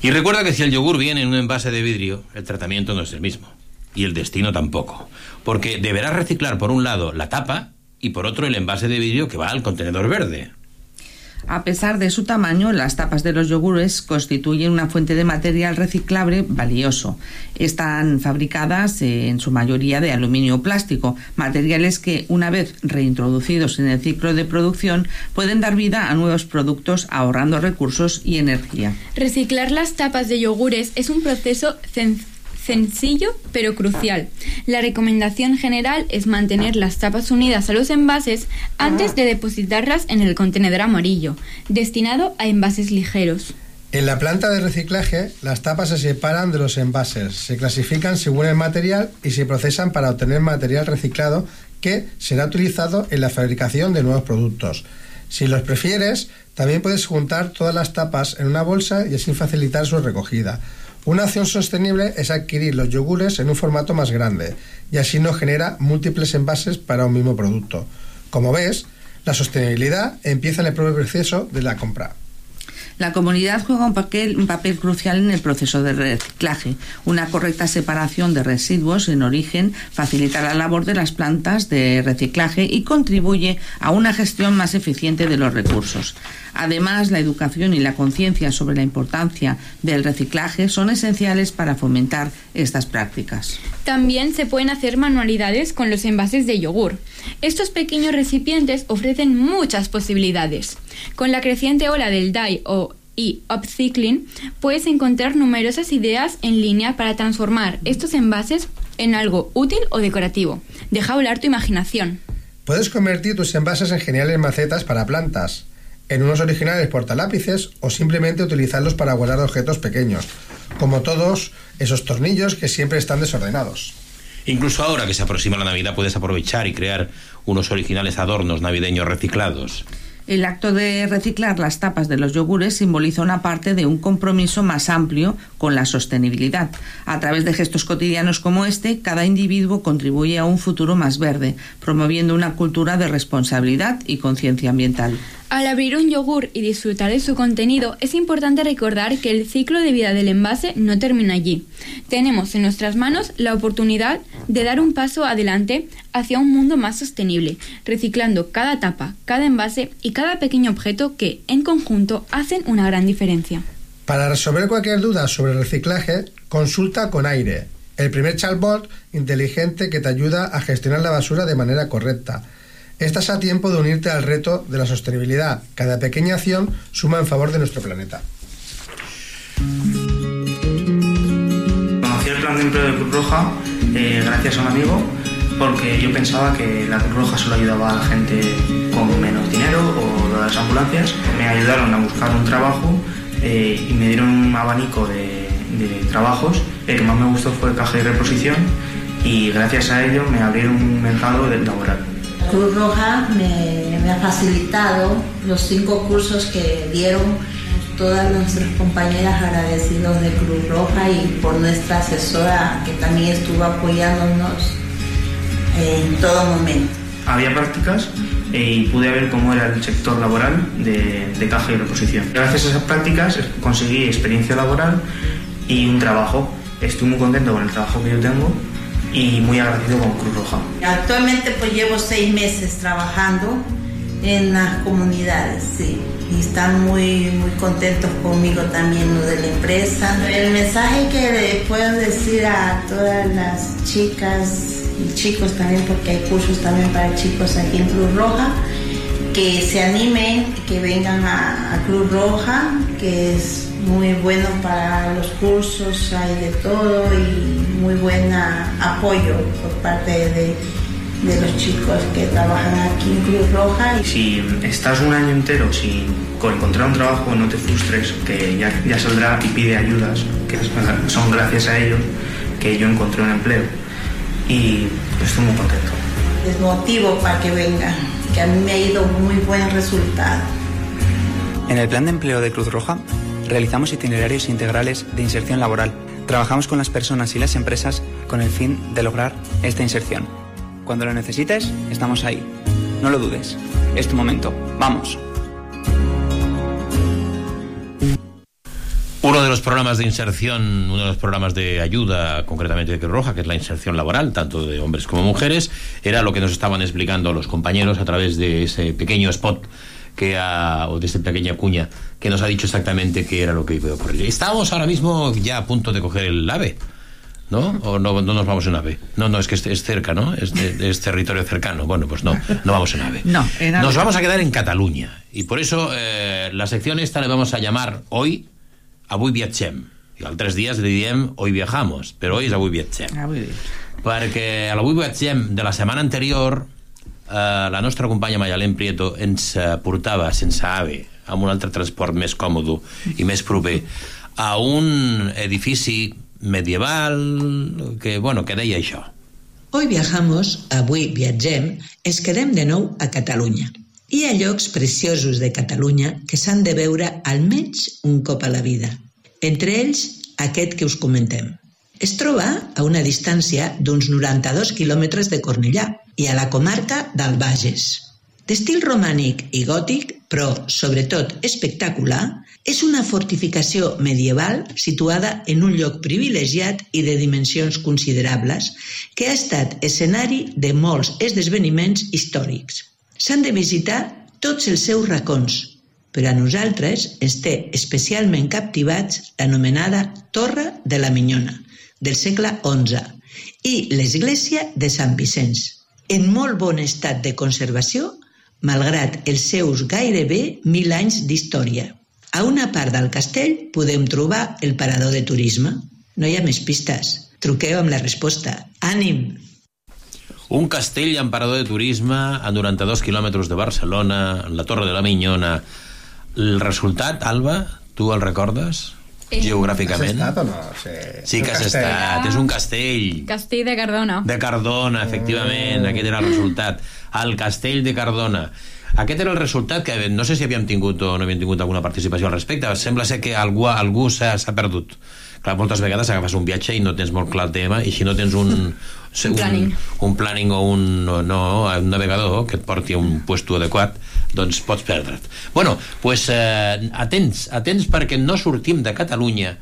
Y recuerda que si el yogur viene en un envase de vidrio, el tratamiento no es el mismo. Y el destino tampoco. Porque deberás reciclar por un lado la tapa y por otro el envase de vidrio que va al contenedor verde. A pesar de su tamaño, las tapas de los yogures constituyen una fuente de material reciclable valioso. Están fabricadas eh, en su mayoría de aluminio o plástico, materiales que, una vez reintroducidos en el ciclo de producción, pueden dar vida a nuevos productos ahorrando recursos y energía. Reciclar las tapas de yogures es un proceso sencillo pero crucial. La recomendación general es mantener las tapas unidas a los envases antes de depositarlas en el contenedor amarillo, destinado a envases ligeros. En la planta de reciclaje, las tapas se separan de los envases, se clasifican según el material y se procesan para obtener material reciclado que será utilizado en la fabricación de nuevos productos. Si los prefieres, también puedes juntar todas las tapas en una bolsa y así facilitar su recogida. Una acción sostenible es adquirir los yogures en un formato más grande y así no genera múltiples envases para un mismo producto. Como ves, la sostenibilidad empieza en el propio proceso de la compra. La comunidad juega un papel, crucial en el proceso de reciclaje. Una correcta separación de residuos en origen facilita la labor de las plantas de reciclaje y contribuye a una gestión más eficiente de los recursos. Además, la educación y la conciencia sobre la importancia del reciclaje son esenciales para fomentar estas prácticas. También se pueden hacer manualidades con los envases de yogur. Estos pequeños recipientes ofrecen muchas posibilidades. Con la creciente ola del DIE o y upcycling, puedes encontrar numerosas ideas en línea para transformar estos envases en algo útil o decorativo. Deja volar tu imaginación. Puedes convertir tus envases en geniales macetas para plantas, en unos originales portalápices o simplemente utilizarlos para guardar objetos pequeños, como todos esos tornillos que siempre están desordenados. Incluso ahora que se aproxima la Navidad puedes aprovechar y crear unos originales adornos navideños reciclados. El acto de reciclar las tapas de los yogures simboliza una parte de un compromiso más amplio con la sostenibilidad. A través de gestos cotidianos como este, cada individuo contribuye a un futuro más verde, promoviendo una cultura de responsabilidad y conciencia ambiental. Al abrir un yogur y disfrutar de su contenido, es importante recordar que el ciclo de vida del envase no termina allí. Tenemos en nuestras manos la oportunidad de dar un paso adelante hacia un mundo más sostenible, reciclando cada tapa, cada envase y cada pequeño objeto que, en conjunto, hacen una gran diferencia. Para resolver cualquier duda sobre reciclaje, consulta con Aire, el primer chatbot inteligente que te ayuda a gestionar la basura de manera correcta. Estás a tiempo de unirte al reto de la sostenibilidad. Cada pequeña acción suma en favor de nuestro planeta. Conocí el plan de empleo de Cruz Roja eh, gracias a un amigo porque yo pensaba que la Cruz Roja solo ayudaba a la gente con menos dinero o las ambulancias. Me ayudaron a buscar un trabajo eh, y me dieron un abanico de, de trabajos. El que más me gustó fue caja y reposición y gracias a ello me abrieron un mercado de- laboral. Cruz Roja me, ha facilitado los cinco cursos que dieron todas nuestras compañeras agradecidos de Cruz Roja y por nuestra asesora que también estuvo apoyándonos en todo momento. Había prácticas eh, y pude ver cómo era el sector laboral de, de caja y reposición. Gracias a esas prácticas conseguí experiencia laboral y un trabajo. Estoy muy contento con el trabajo que yo tengo y muy agradecido con Cruz Roja. Actualmente pues llevo seis meses trabajando en las comunidades, sí. Y están muy, muy contentos conmigo también lo de la empresa. El mensaje que puedo decir a todas las chicas y chicos también, porque hay cursos también para chicos aquí en Cruz Roja, que se animen, que vengan a, a Cruz Roja, que es muy bueno para los cursos, hay de todo y muy buen apoyo por parte de, de los chicos que trabajan aquí en Cruz Roja. Si estás un año entero sin con encontrar un trabajo, no te frustres, que ya, ya saldrá y pide ayudas, que son gracias a ellos que yo encontré un empleo. Y estoy muy contento. Les motivo para que vengan, que a mí me ha ido muy buen resultado. En el plan de empleo de Cruz Roja realizamos itinerarios integrales de inserción laboral. Trabajamos con las personas y las empresas con el fin de lograr esta inserción. Cuando lo necesites, estamos ahí. No lo dudes. Es tu momento. Vamos. Uno de los programas de inserción, uno de los programas de ayuda, concretamente de Cruz Roja, que es la inserción laboral, tanto de hombres como mujeres, era lo que nos estaban explicando los compañeros a través de ese pequeño spot que ha, o de esta pequeña cuña que nos ha dicho exactamente qué era lo que iba a ocurrir. Estamos ahora mismo ya a punto de coger el AVE. ¿No? ¿O no, no nos vamos en AVE? No, no, es que es, es cerca, ¿no? Es, de- es territorio cercano. Bueno, pues no, no vamos en AVE. No, en AVE Nos no. vamos a quedar en Cataluña. Y por eso eh, la sección esta le vamos a llamar hoy Avui viatgem. I altres dies li diem Hoy viajamos, però hoy és Avui viatgem. Ah, muy bien. Perquè a l'Avui viatgem de la setmana anterior eh, la nostra companya Mayalén Prieto ens eh, portava sense AVE amb un altre transport més còmode i més proper a un edifici medieval que, bueno, que deia això. Hoy viajamos, avui viatgem, ens quedem de nou a Catalunya. Hi ha llocs preciosos de Catalunya que s'han de veure almenys un cop a la vida. Entre ells, aquest que us comentem. Es troba a una distància d'uns 92 quilòmetres de Cornellà i a la comarca del Bages. D'estil romànic i gòtic, però sobretot espectacular, és una fortificació medieval situada en un lloc privilegiat i de dimensions considerables que ha estat escenari de molts esdeveniments històrics. S'han de visitar tots els seus racons, però a nosaltres ens té especialment captivats l'anomenada Torre de la Minyona, del segle XI, i l'església de Sant Vicenç, en molt bon estat de conservació, malgrat els seus gairebé mil anys d'història. A una part del castell podem trobar el parador de turisme. No hi ha més pistes. Truqueu amb la resposta. Ànim! Un castell emperador de turisme a 92 quilòmetres de Barcelona, en la Torre de la Minyona. El resultat, Alba, tu el recordes? Eh, Geogràficament? ¿Has estado o no? Sí, Sí que has castell. estat, és un castell. Castell de Cardona. De Cardona, efectivament, aquest era el resultat. El castell de Cardona. Aquest era el resultat que no sé si havíem tingut o no havíem tingut alguna participació al respecte. Sembla ser que algú, algú s'ha perdut. Clar, moltes vegades agafes un viatge i no tens molt clar el tema i si no tens un... Un planning. Un, un planning o un, no, no, un navegador que et porti a un puesto adequat, doncs pots perdre't. Bueno, pues, eh, atents, atents perquè no sortim de Catalunya,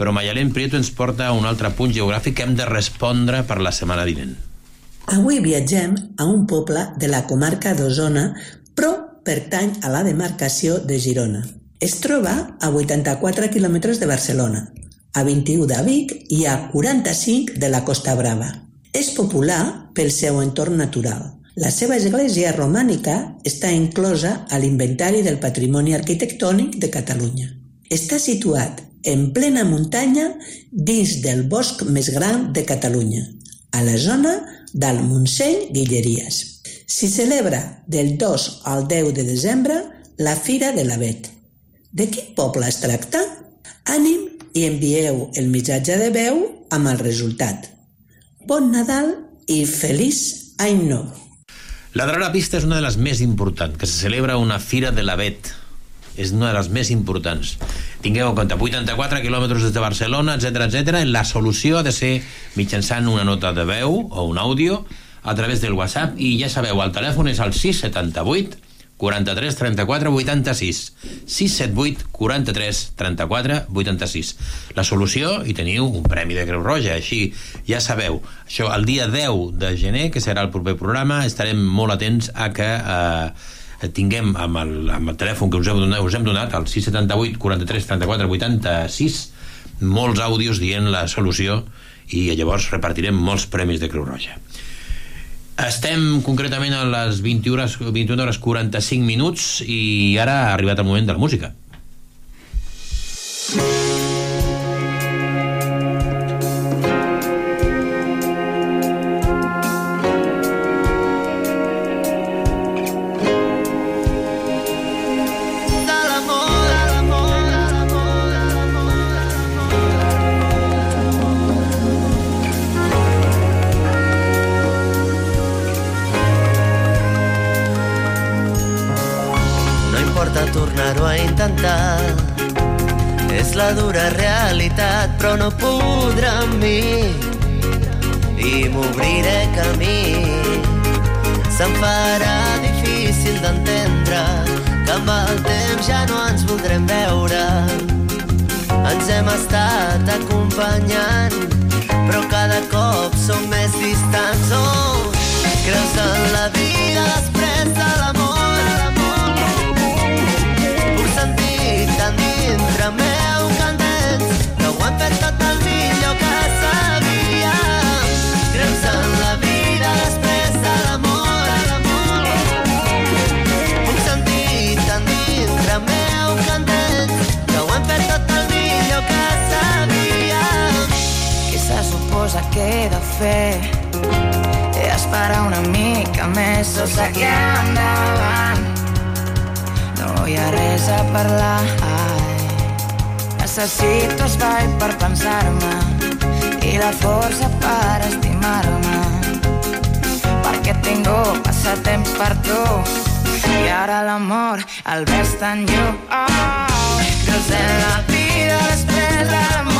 però Mayalén Prieto ens porta a un altre punt geogràfic que hem de respondre per la setmana vinent. Avui viatgem a un poble de la comarca d'Osona, però pertany a la demarcació de Girona. Es troba a 84 quilòmetres de Barcelona, a 21 de Vic i a 45 de la Costa Brava. És popular pel seu entorn natural. La seva església romànica està inclosa a l'Inventari del Patrimoni Arquitectònic de Catalunya. Està situat en plena muntanya dins del bosc més gran de Catalunya, a la zona del Montseny Guilleries. S'hi celebra del 2 al 10 de desembre la Fira de l'Avet. De quin poble es tracta? Ànim i envieu el missatge de veu amb el resultat. Bon Nadal i feliç any nou! La darrera pista és una de les més importants, que se celebra una fira de l'avet. És una de les més importants. Tingueu en compte, 84 quilòmetres des de Barcelona, etc etc. La solució ha de ser mitjançant una nota de veu o un àudio a través del WhatsApp i ja sabeu, el telèfon és el 678 43 34 86 678 43 34 86 la solució? I teniu un premi de Creu Roja així ja sabeu. Això el dia 10 de gener que serà el proper programa estarem molt atents a que eh, tinguem amb el, amb el telèfon que us hem donat, us hem donat el 678 43 34 86 molts àudios dient la solució i llavors repartirem molts premis de Creu Roja estem concretament a les 20 hores, 21 hores 45 minuts i ara ha arribat el moment de la música. De però no podrà amb mi. I m'obriré camí. Se'm farà difícil d'entendre que amb el temps ja no ens voldrem veure. Ens hem estat acompanyant però cada cop som més distants. Oh, creus en la vida després ho hem fet tot el millor que sabíem creus en la vida després de l'amor puc sentir tan dintre meu que entens que ho hem fet tot el millor que sabíem Què se suposa que he de fer? He d'esperar una mica més o seguir endavant. No hi ha res a parlar. Necessito espai per pensar-me i la força per estimar-me. Perquè tinc passatemps per tu i ara l'amor el ves tan lluny. Oh, creus en la vida després de l'amor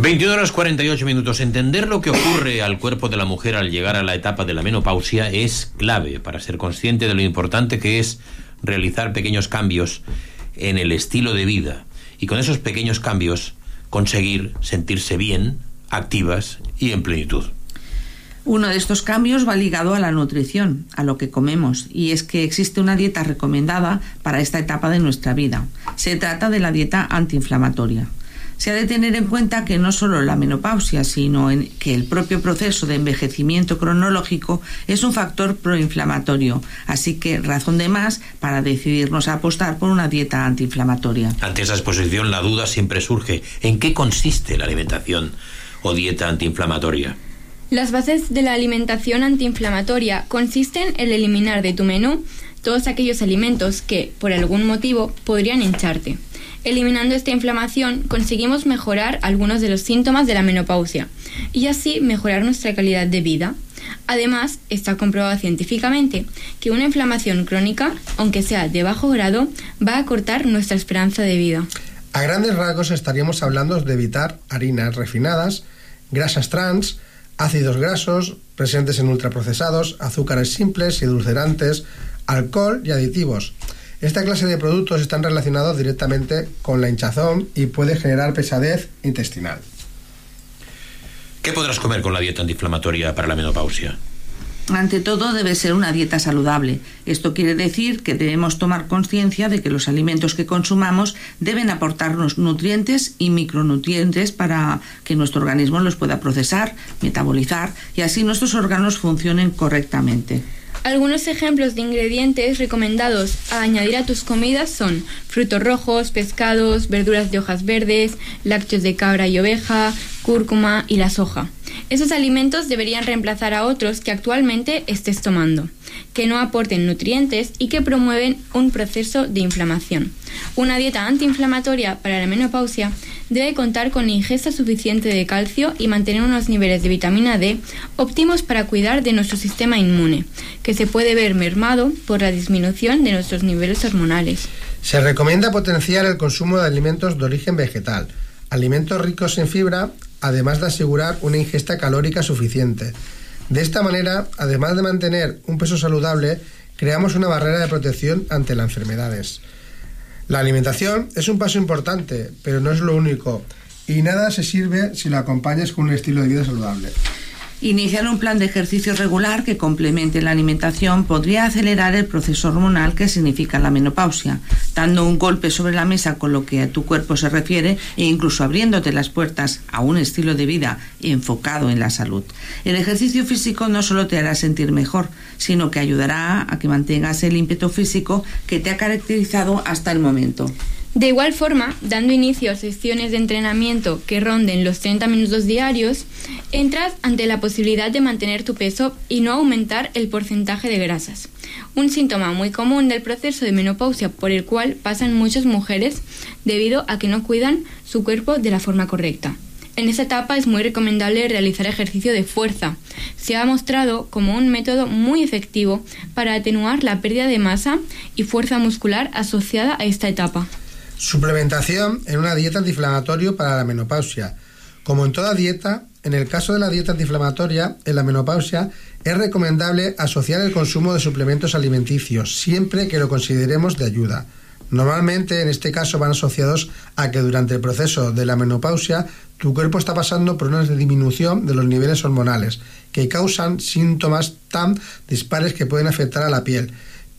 21 horas 48 minutos. Entender lo que ocurre al cuerpo de la mujer al llegar a la etapa de la menopausia es clave para ser consciente de lo importante que es realizar pequeños cambios en el estilo de vida y con esos pequeños cambios conseguir sentirse bien, activas y en plenitud. Uno de estos cambios va ligado a la nutrición, a lo que comemos, y es que existe una dieta recomendada para esta etapa de nuestra vida. Se trata de la dieta antiinflamatoria. Se ha de tener en cuenta que no solo la menopausia, sino en que el propio proceso de envejecimiento cronológico es un factor proinflamatorio, así que razón de más para decidirnos a apostar por una dieta antiinflamatoria. Ante esa exposición la duda siempre surge. ¿En qué consiste la alimentación o dieta antiinflamatoria? Las bases de la alimentación antiinflamatoria consisten en eliminar de tu menú todos aquellos alimentos que, por algún motivo, podrían hincharte. Eliminando esta inflamación conseguimos mejorar algunos de los síntomas de la menopausia y así mejorar nuestra calidad de vida. Además, está comprobado científicamente que una inflamación crónica, aunque sea de bajo grado, va a cortar nuestra esperanza de vida. A grandes rasgos estaríamos hablando de evitar harinas refinadas, grasas trans, ácidos grasos presentes en ultraprocesados, azúcares simples y edulcerantes, alcohol y aditivos. Esta clase de productos están relacionados directamente con la hinchazón y puede generar pesadez intestinal. ¿Qué podrás comer con la dieta antiinflamatoria para la menopausia? Ante todo, debe ser una dieta saludable. Esto quiere decir que debemos tomar conciencia de que los alimentos que consumamos deben aportarnos nutrientes y micronutrientes para que nuestro organismo los pueda procesar, metabolizar y así nuestros órganos funcionen correctamente. Algunos ejemplos de ingredientes recomendados a añadir a tus comidas son frutos rojos, pescados, verduras de hojas verdes, lácteos de cabra y oveja, cúrcuma y la soja. Esos alimentos deberían reemplazar a otros que actualmente estés tomando, que no aporten nutrientes y que promueven un proceso de inflamación. Una dieta antiinflamatoria para la menopausia debe contar con ingesta suficiente de calcio y mantener unos niveles de vitamina D óptimos para cuidar de nuestro sistema inmune, que se puede ver mermado por la disminución de nuestros niveles hormonales. Se recomienda potenciar el consumo de alimentos de origen vegetal, alimentos ricos en fibra, además de asegurar una ingesta calórica suficiente. De esta manera, además de mantener un peso saludable, creamos una barrera de protección ante las enfermedades. La alimentación es un paso importante, pero no es lo único, y nada se sirve si lo acompañas con un estilo de vida saludable. Iniciar un plan de ejercicio regular que complemente la alimentación podría acelerar el proceso hormonal que significa la menopausia, dando un golpe sobre la mesa con lo que a tu cuerpo se refiere e incluso abriéndote las puertas a un estilo de vida enfocado en la salud. El ejercicio físico no solo te hará sentir mejor, sino que ayudará a que mantengas el ímpetu físico que te ha caracterizado hasta el momento. De igual forma, dando inicio a sesiones de entrenamiento que ronden los 30 minutos diarios, entras ante la posibilidad de mantener tu peso y no aumentar el porcentaje de grasas. Un síntoma muy común del proceso de menopausia por el cual pasan muchas mujeres debido a que no cuidan su cuerpo de la forma correcta. En esta etapa es muy recomendable realizar ejercicio de fuerza. Se ha mostrado como un método muy efectivo para atenuar la pérdida de masa y fuerza muscular asociada a esta etapa. Suplementación en una dieta antiinflamatoria para la menopausia. Como en toda dieta, en el caso de la dieta antiinflamatoria, en la menopausia, es recomendable asociar el consumo de suplementos alimenticios, siempre que lo consideremos de ayuda. Normalmente, en este caso, van asociados a que durante el proceso de la menopausia tu cuerpo está pasando por una disminución de los niveles hormonales, que causan síntomas tan dispares que pueden afectar a la piel,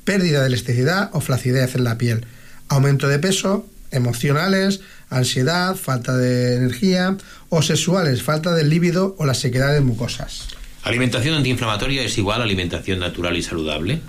pérdida de elasticidad o flacidez en la piel, aumento de peso, emocionales, ansiedad, falta de energía o sexuales, falta de líbido o la sequedad de mucosas. ¿Alimentación antiinflamatoria es igual a alimentación natural y saludable?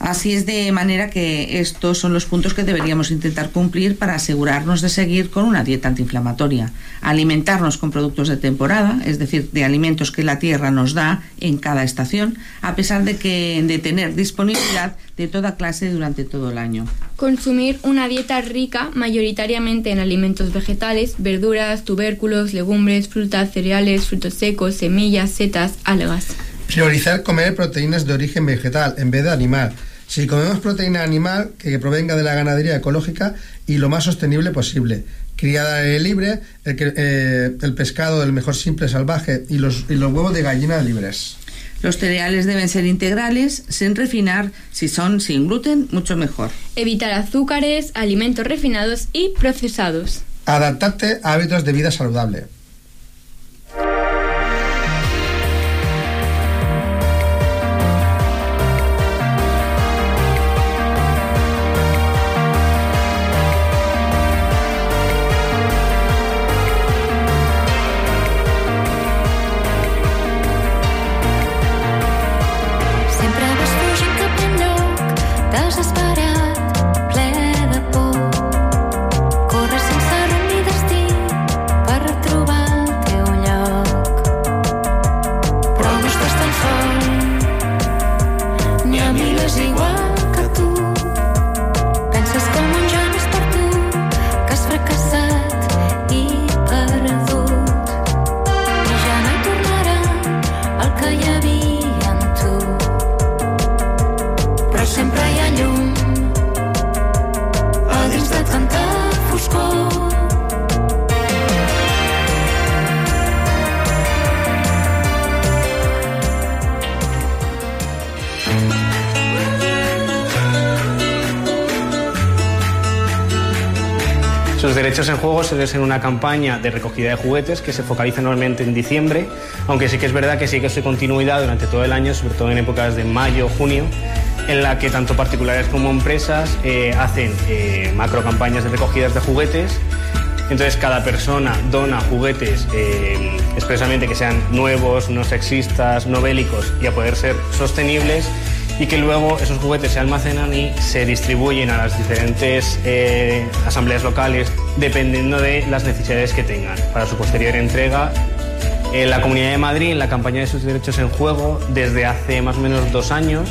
Así es de manera que estos son los puntos que deberíamos intentar cumplir para asegurarnos de seguir con una dieta antiinflamatoria. Alimentarnos con productos de temporada, es decir, de alimentos que la tierra nos da en cada estación, a pesar de que de tener disponibilidad de toda clase durante todo el año. Consumir una dieta rica mayoritariamente en alimentos vegetales, verduras, tubérculos, legumbres, frutas, cereales, frutos secos, semillas, setas, algas. Priorizar comer proteínas de origen vegetal en vez de animal. Si comemos proteína animal que provenga de la ganadería ecológica y lo más sostenible posible. Criada al aire libre, el, eh, el pescado del mejor simple salvaje y los, y los huevos de gallina libres. Los cereales deben ser integrales, sin refinar, si son sin gluten, mucho mejor. Evitar azúcares, alimentos refinados y procesados. Adaptarte a hábitos de vida saludable. Derechos en juego suele ser una campaña de recogida de juguetes que se focaliza normalmente en diciembre, aunque sí que es verdad que sí que su continuidad durante todo el año, sobre todo en épocas de mayo, junio, en la que tanto particulares como empresas eh, hacen eh, macro campañas de recogidas de juguetes. Entonces cada persona dona juguetes eh, expresamente que sean nuevos, no sexistas, no bélicos y a poder ser sostenibles y que luego esos juguetes se almacenan y se distribuyen a las diferentes eh, asambleas locales dependiendo de las necesidades que tengan para su posterior entrega. En la Comunidad de Madrid, en la campaña de sus derechos en juego, desde hace más o menos dos años,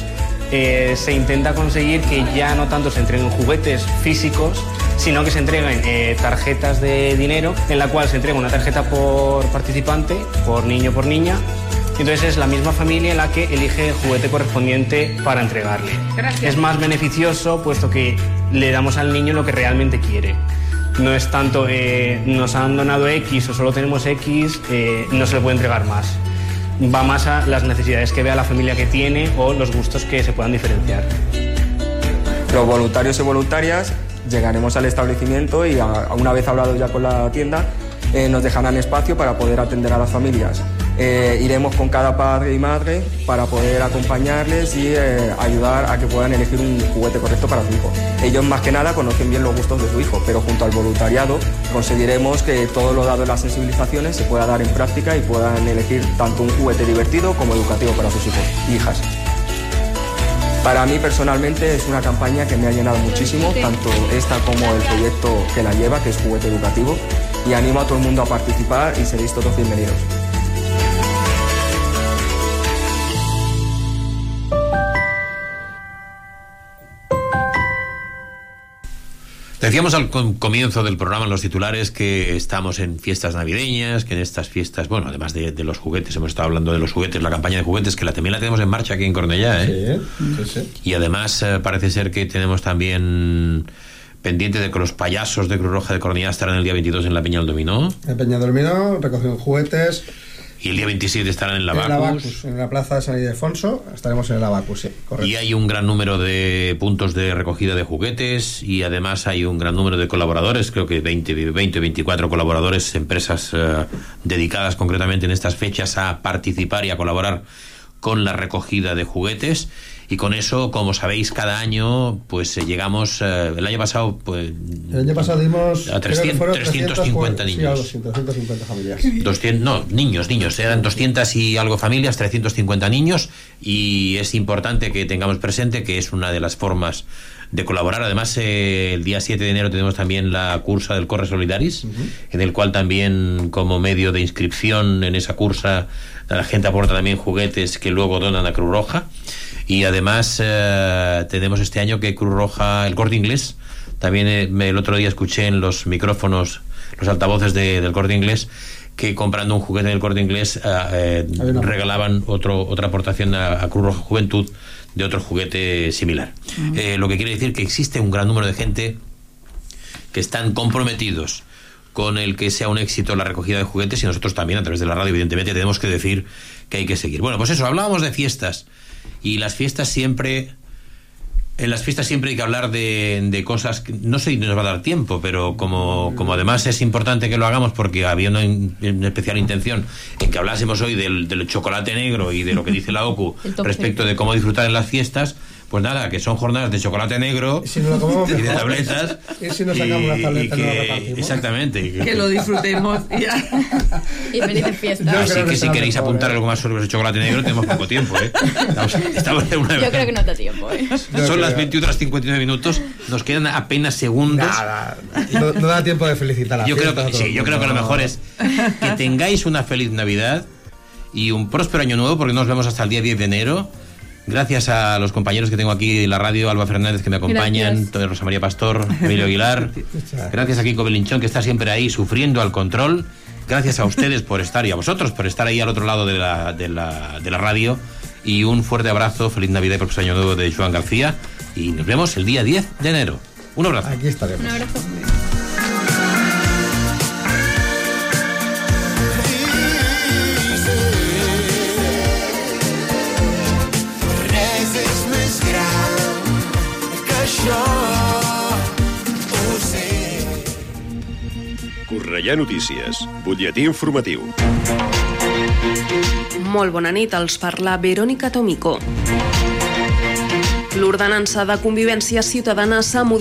eh, se intenta conseguir que ya no tanto se entreguen juguetes físicos, sino que se entreguen eh, tarjetas de dinero, en la cual se entrega una tarjeta por participante, por niño por niña. Entonces es la misma familia la que elige el juguete correspondiente para entregarle. Gracias. Es más beneficioso puesto que le damos al niño lo que realmente quiere. No es tanto eh, nos han donado X o solo tenemos X, eh, no se le puede entregar más. Va más a las necesidades que vea la familia que tiene o los gustos que se puedan diferenciar. Los voluntarios y voluntarias llegaremos al establecimiento y a- una vez hablado ya con la tienda, eh, nos dejarán espacio para poder atender a las familias. Eh, iremos con cada padre y madre para poder acompañarles y eh, ayudar a que puedan elegir un juguete correcto para su hijo. Ellos más que nada conocen bien los gustos de su hijo, pero junto al voluntariado conseguiremos que todo lo dado en las sensibilizaciones se pueda dar en práctica y puedan elegir tanto un juguete divertido como educativo para sus hijos e hijas. Para mí personalmente es una campaña que me ha llenado muchísimo, tanto esta como el proyecto que la lleva, que es Juguete Educativo, y animo a todo el mundo a participar y seréis todos bienvenidos. Decíamos al com- comienzo del programa en los titulares que estamos en fiestas navideñas, que en estas fiestas, bueno, además de, de los juguetes, hemos estado hablando de los juguetes, la campaña de juguetes, que la, también la tenemos en marcha aquí en Cornellá, ¿eh? Sí, sí. Y además eh, parece ser que tenemos también pendiente de que los payasos de Cruz Roja de Cornellá estarán el día 22 en la Peña del Dominó En Peña Dormino, recogiendo juguetes. Y el día 27 estarán en la En Bacus. Abacus, en la plaza de San Ildefonso, estaremos en el Abacus, sí, correcto. Y hay un gran número de puntos de recogida de juguetes y además hay un gran número de colaboradores, creo que 20, 20 24 colaboradores, empresas eh, dedicadas concretamente en estas fechas a participar y a colaborar con la recogida de juguetes. Y con eso, como sabéis, cada año pues eh, llegamos, eh, el año pasado pues El año pasado dimos A creo que 300, fueron 350 sí, niños. 350 familias. 200, no, niños, niños, eran 200 y algo familias, 350 niños y es importante que tengamos presente que es una de las formas de colaborar. Además, eh, el día 7 de enero tenemos también la cursa del Corre Solidaris, en el cual también como medio de inscripción en esa cursa la gente aporta también juguetes que luego donan a Cruz Roja. Y además eh, tenemos este año que Cruz Roja, el corte inglés, también eh, el otro día escuché en los micrófonos, los altavoces de- del corte inglés, que comprando un juguete del corte inglés eh, eh, regalaban otro, otra aportación a, a Cruz Roja Juventud de otro juguete similar. Eh, lo que quiere decir que existe un gran número de gente que están comprometidos con el que sea un éxito la recogida de juguetes y nosotros también a través de la radio evidentemente tenemos que decir que hay que seguir. Bueno, pues eso, hablábamos de fiestas y las fiestas siempre en las fiestas siempre hay que hablar de, de cosas que no sé si nos va a dar tiempo, pero como, como además es importante que lo hagamos porque había una, in- una especial intención en que hablásemos hoy del, del chocolate negro y de lo que dice la OCU respecto de cómo disfrutar en las fiestas, pues nada, que son jornadas de chocolate negro Si lo comemos y de mejor. tabletas. Y si nos sacamos las tabletas y nos que- repartimos. Exactamente. Que lo disfrutemos. y ya. Y felices fiestas. Así que si queréis apuntar algo más sobre ese chocolate negro, tenemos poco tiempo, ¿eh? Estamos, estamos en una Yo creo que no da tiempo, ¿eh? Son las 21 horas 59 minutos, nos quedan apenas segundos. No, no da tiempo de felicitar a la Yo creo que sí, el yo creo que lo mejor es que tengáis una feliz Navidad y un próspero año nuevo, porque nos vemos hasta el día 10 de enero. Gracias a los compañeros que tengo aquí en la radio, Alba Fernández que me acompañan, Rosa María Pastor, Emilio Aguilar. Gracias a Kiko Belinchón que está siempre ahí sufriendo al control. Gracias a ustedes por estar y a vosotros por estar ahí al otro lado de la, de la, de la radio. Y un fuerte abrazo, feliz Navidad y próspero año nuevo de Joan García. Y nos vemos el día 10 de enero. Un abrazo. Aquí estaremos. Un abrazo. Cornellà Notícies, butlletí informatiu. Molt bona nit, els parla Verònica Tomico. L'ordenança de convivència ciutadana s'ha modificat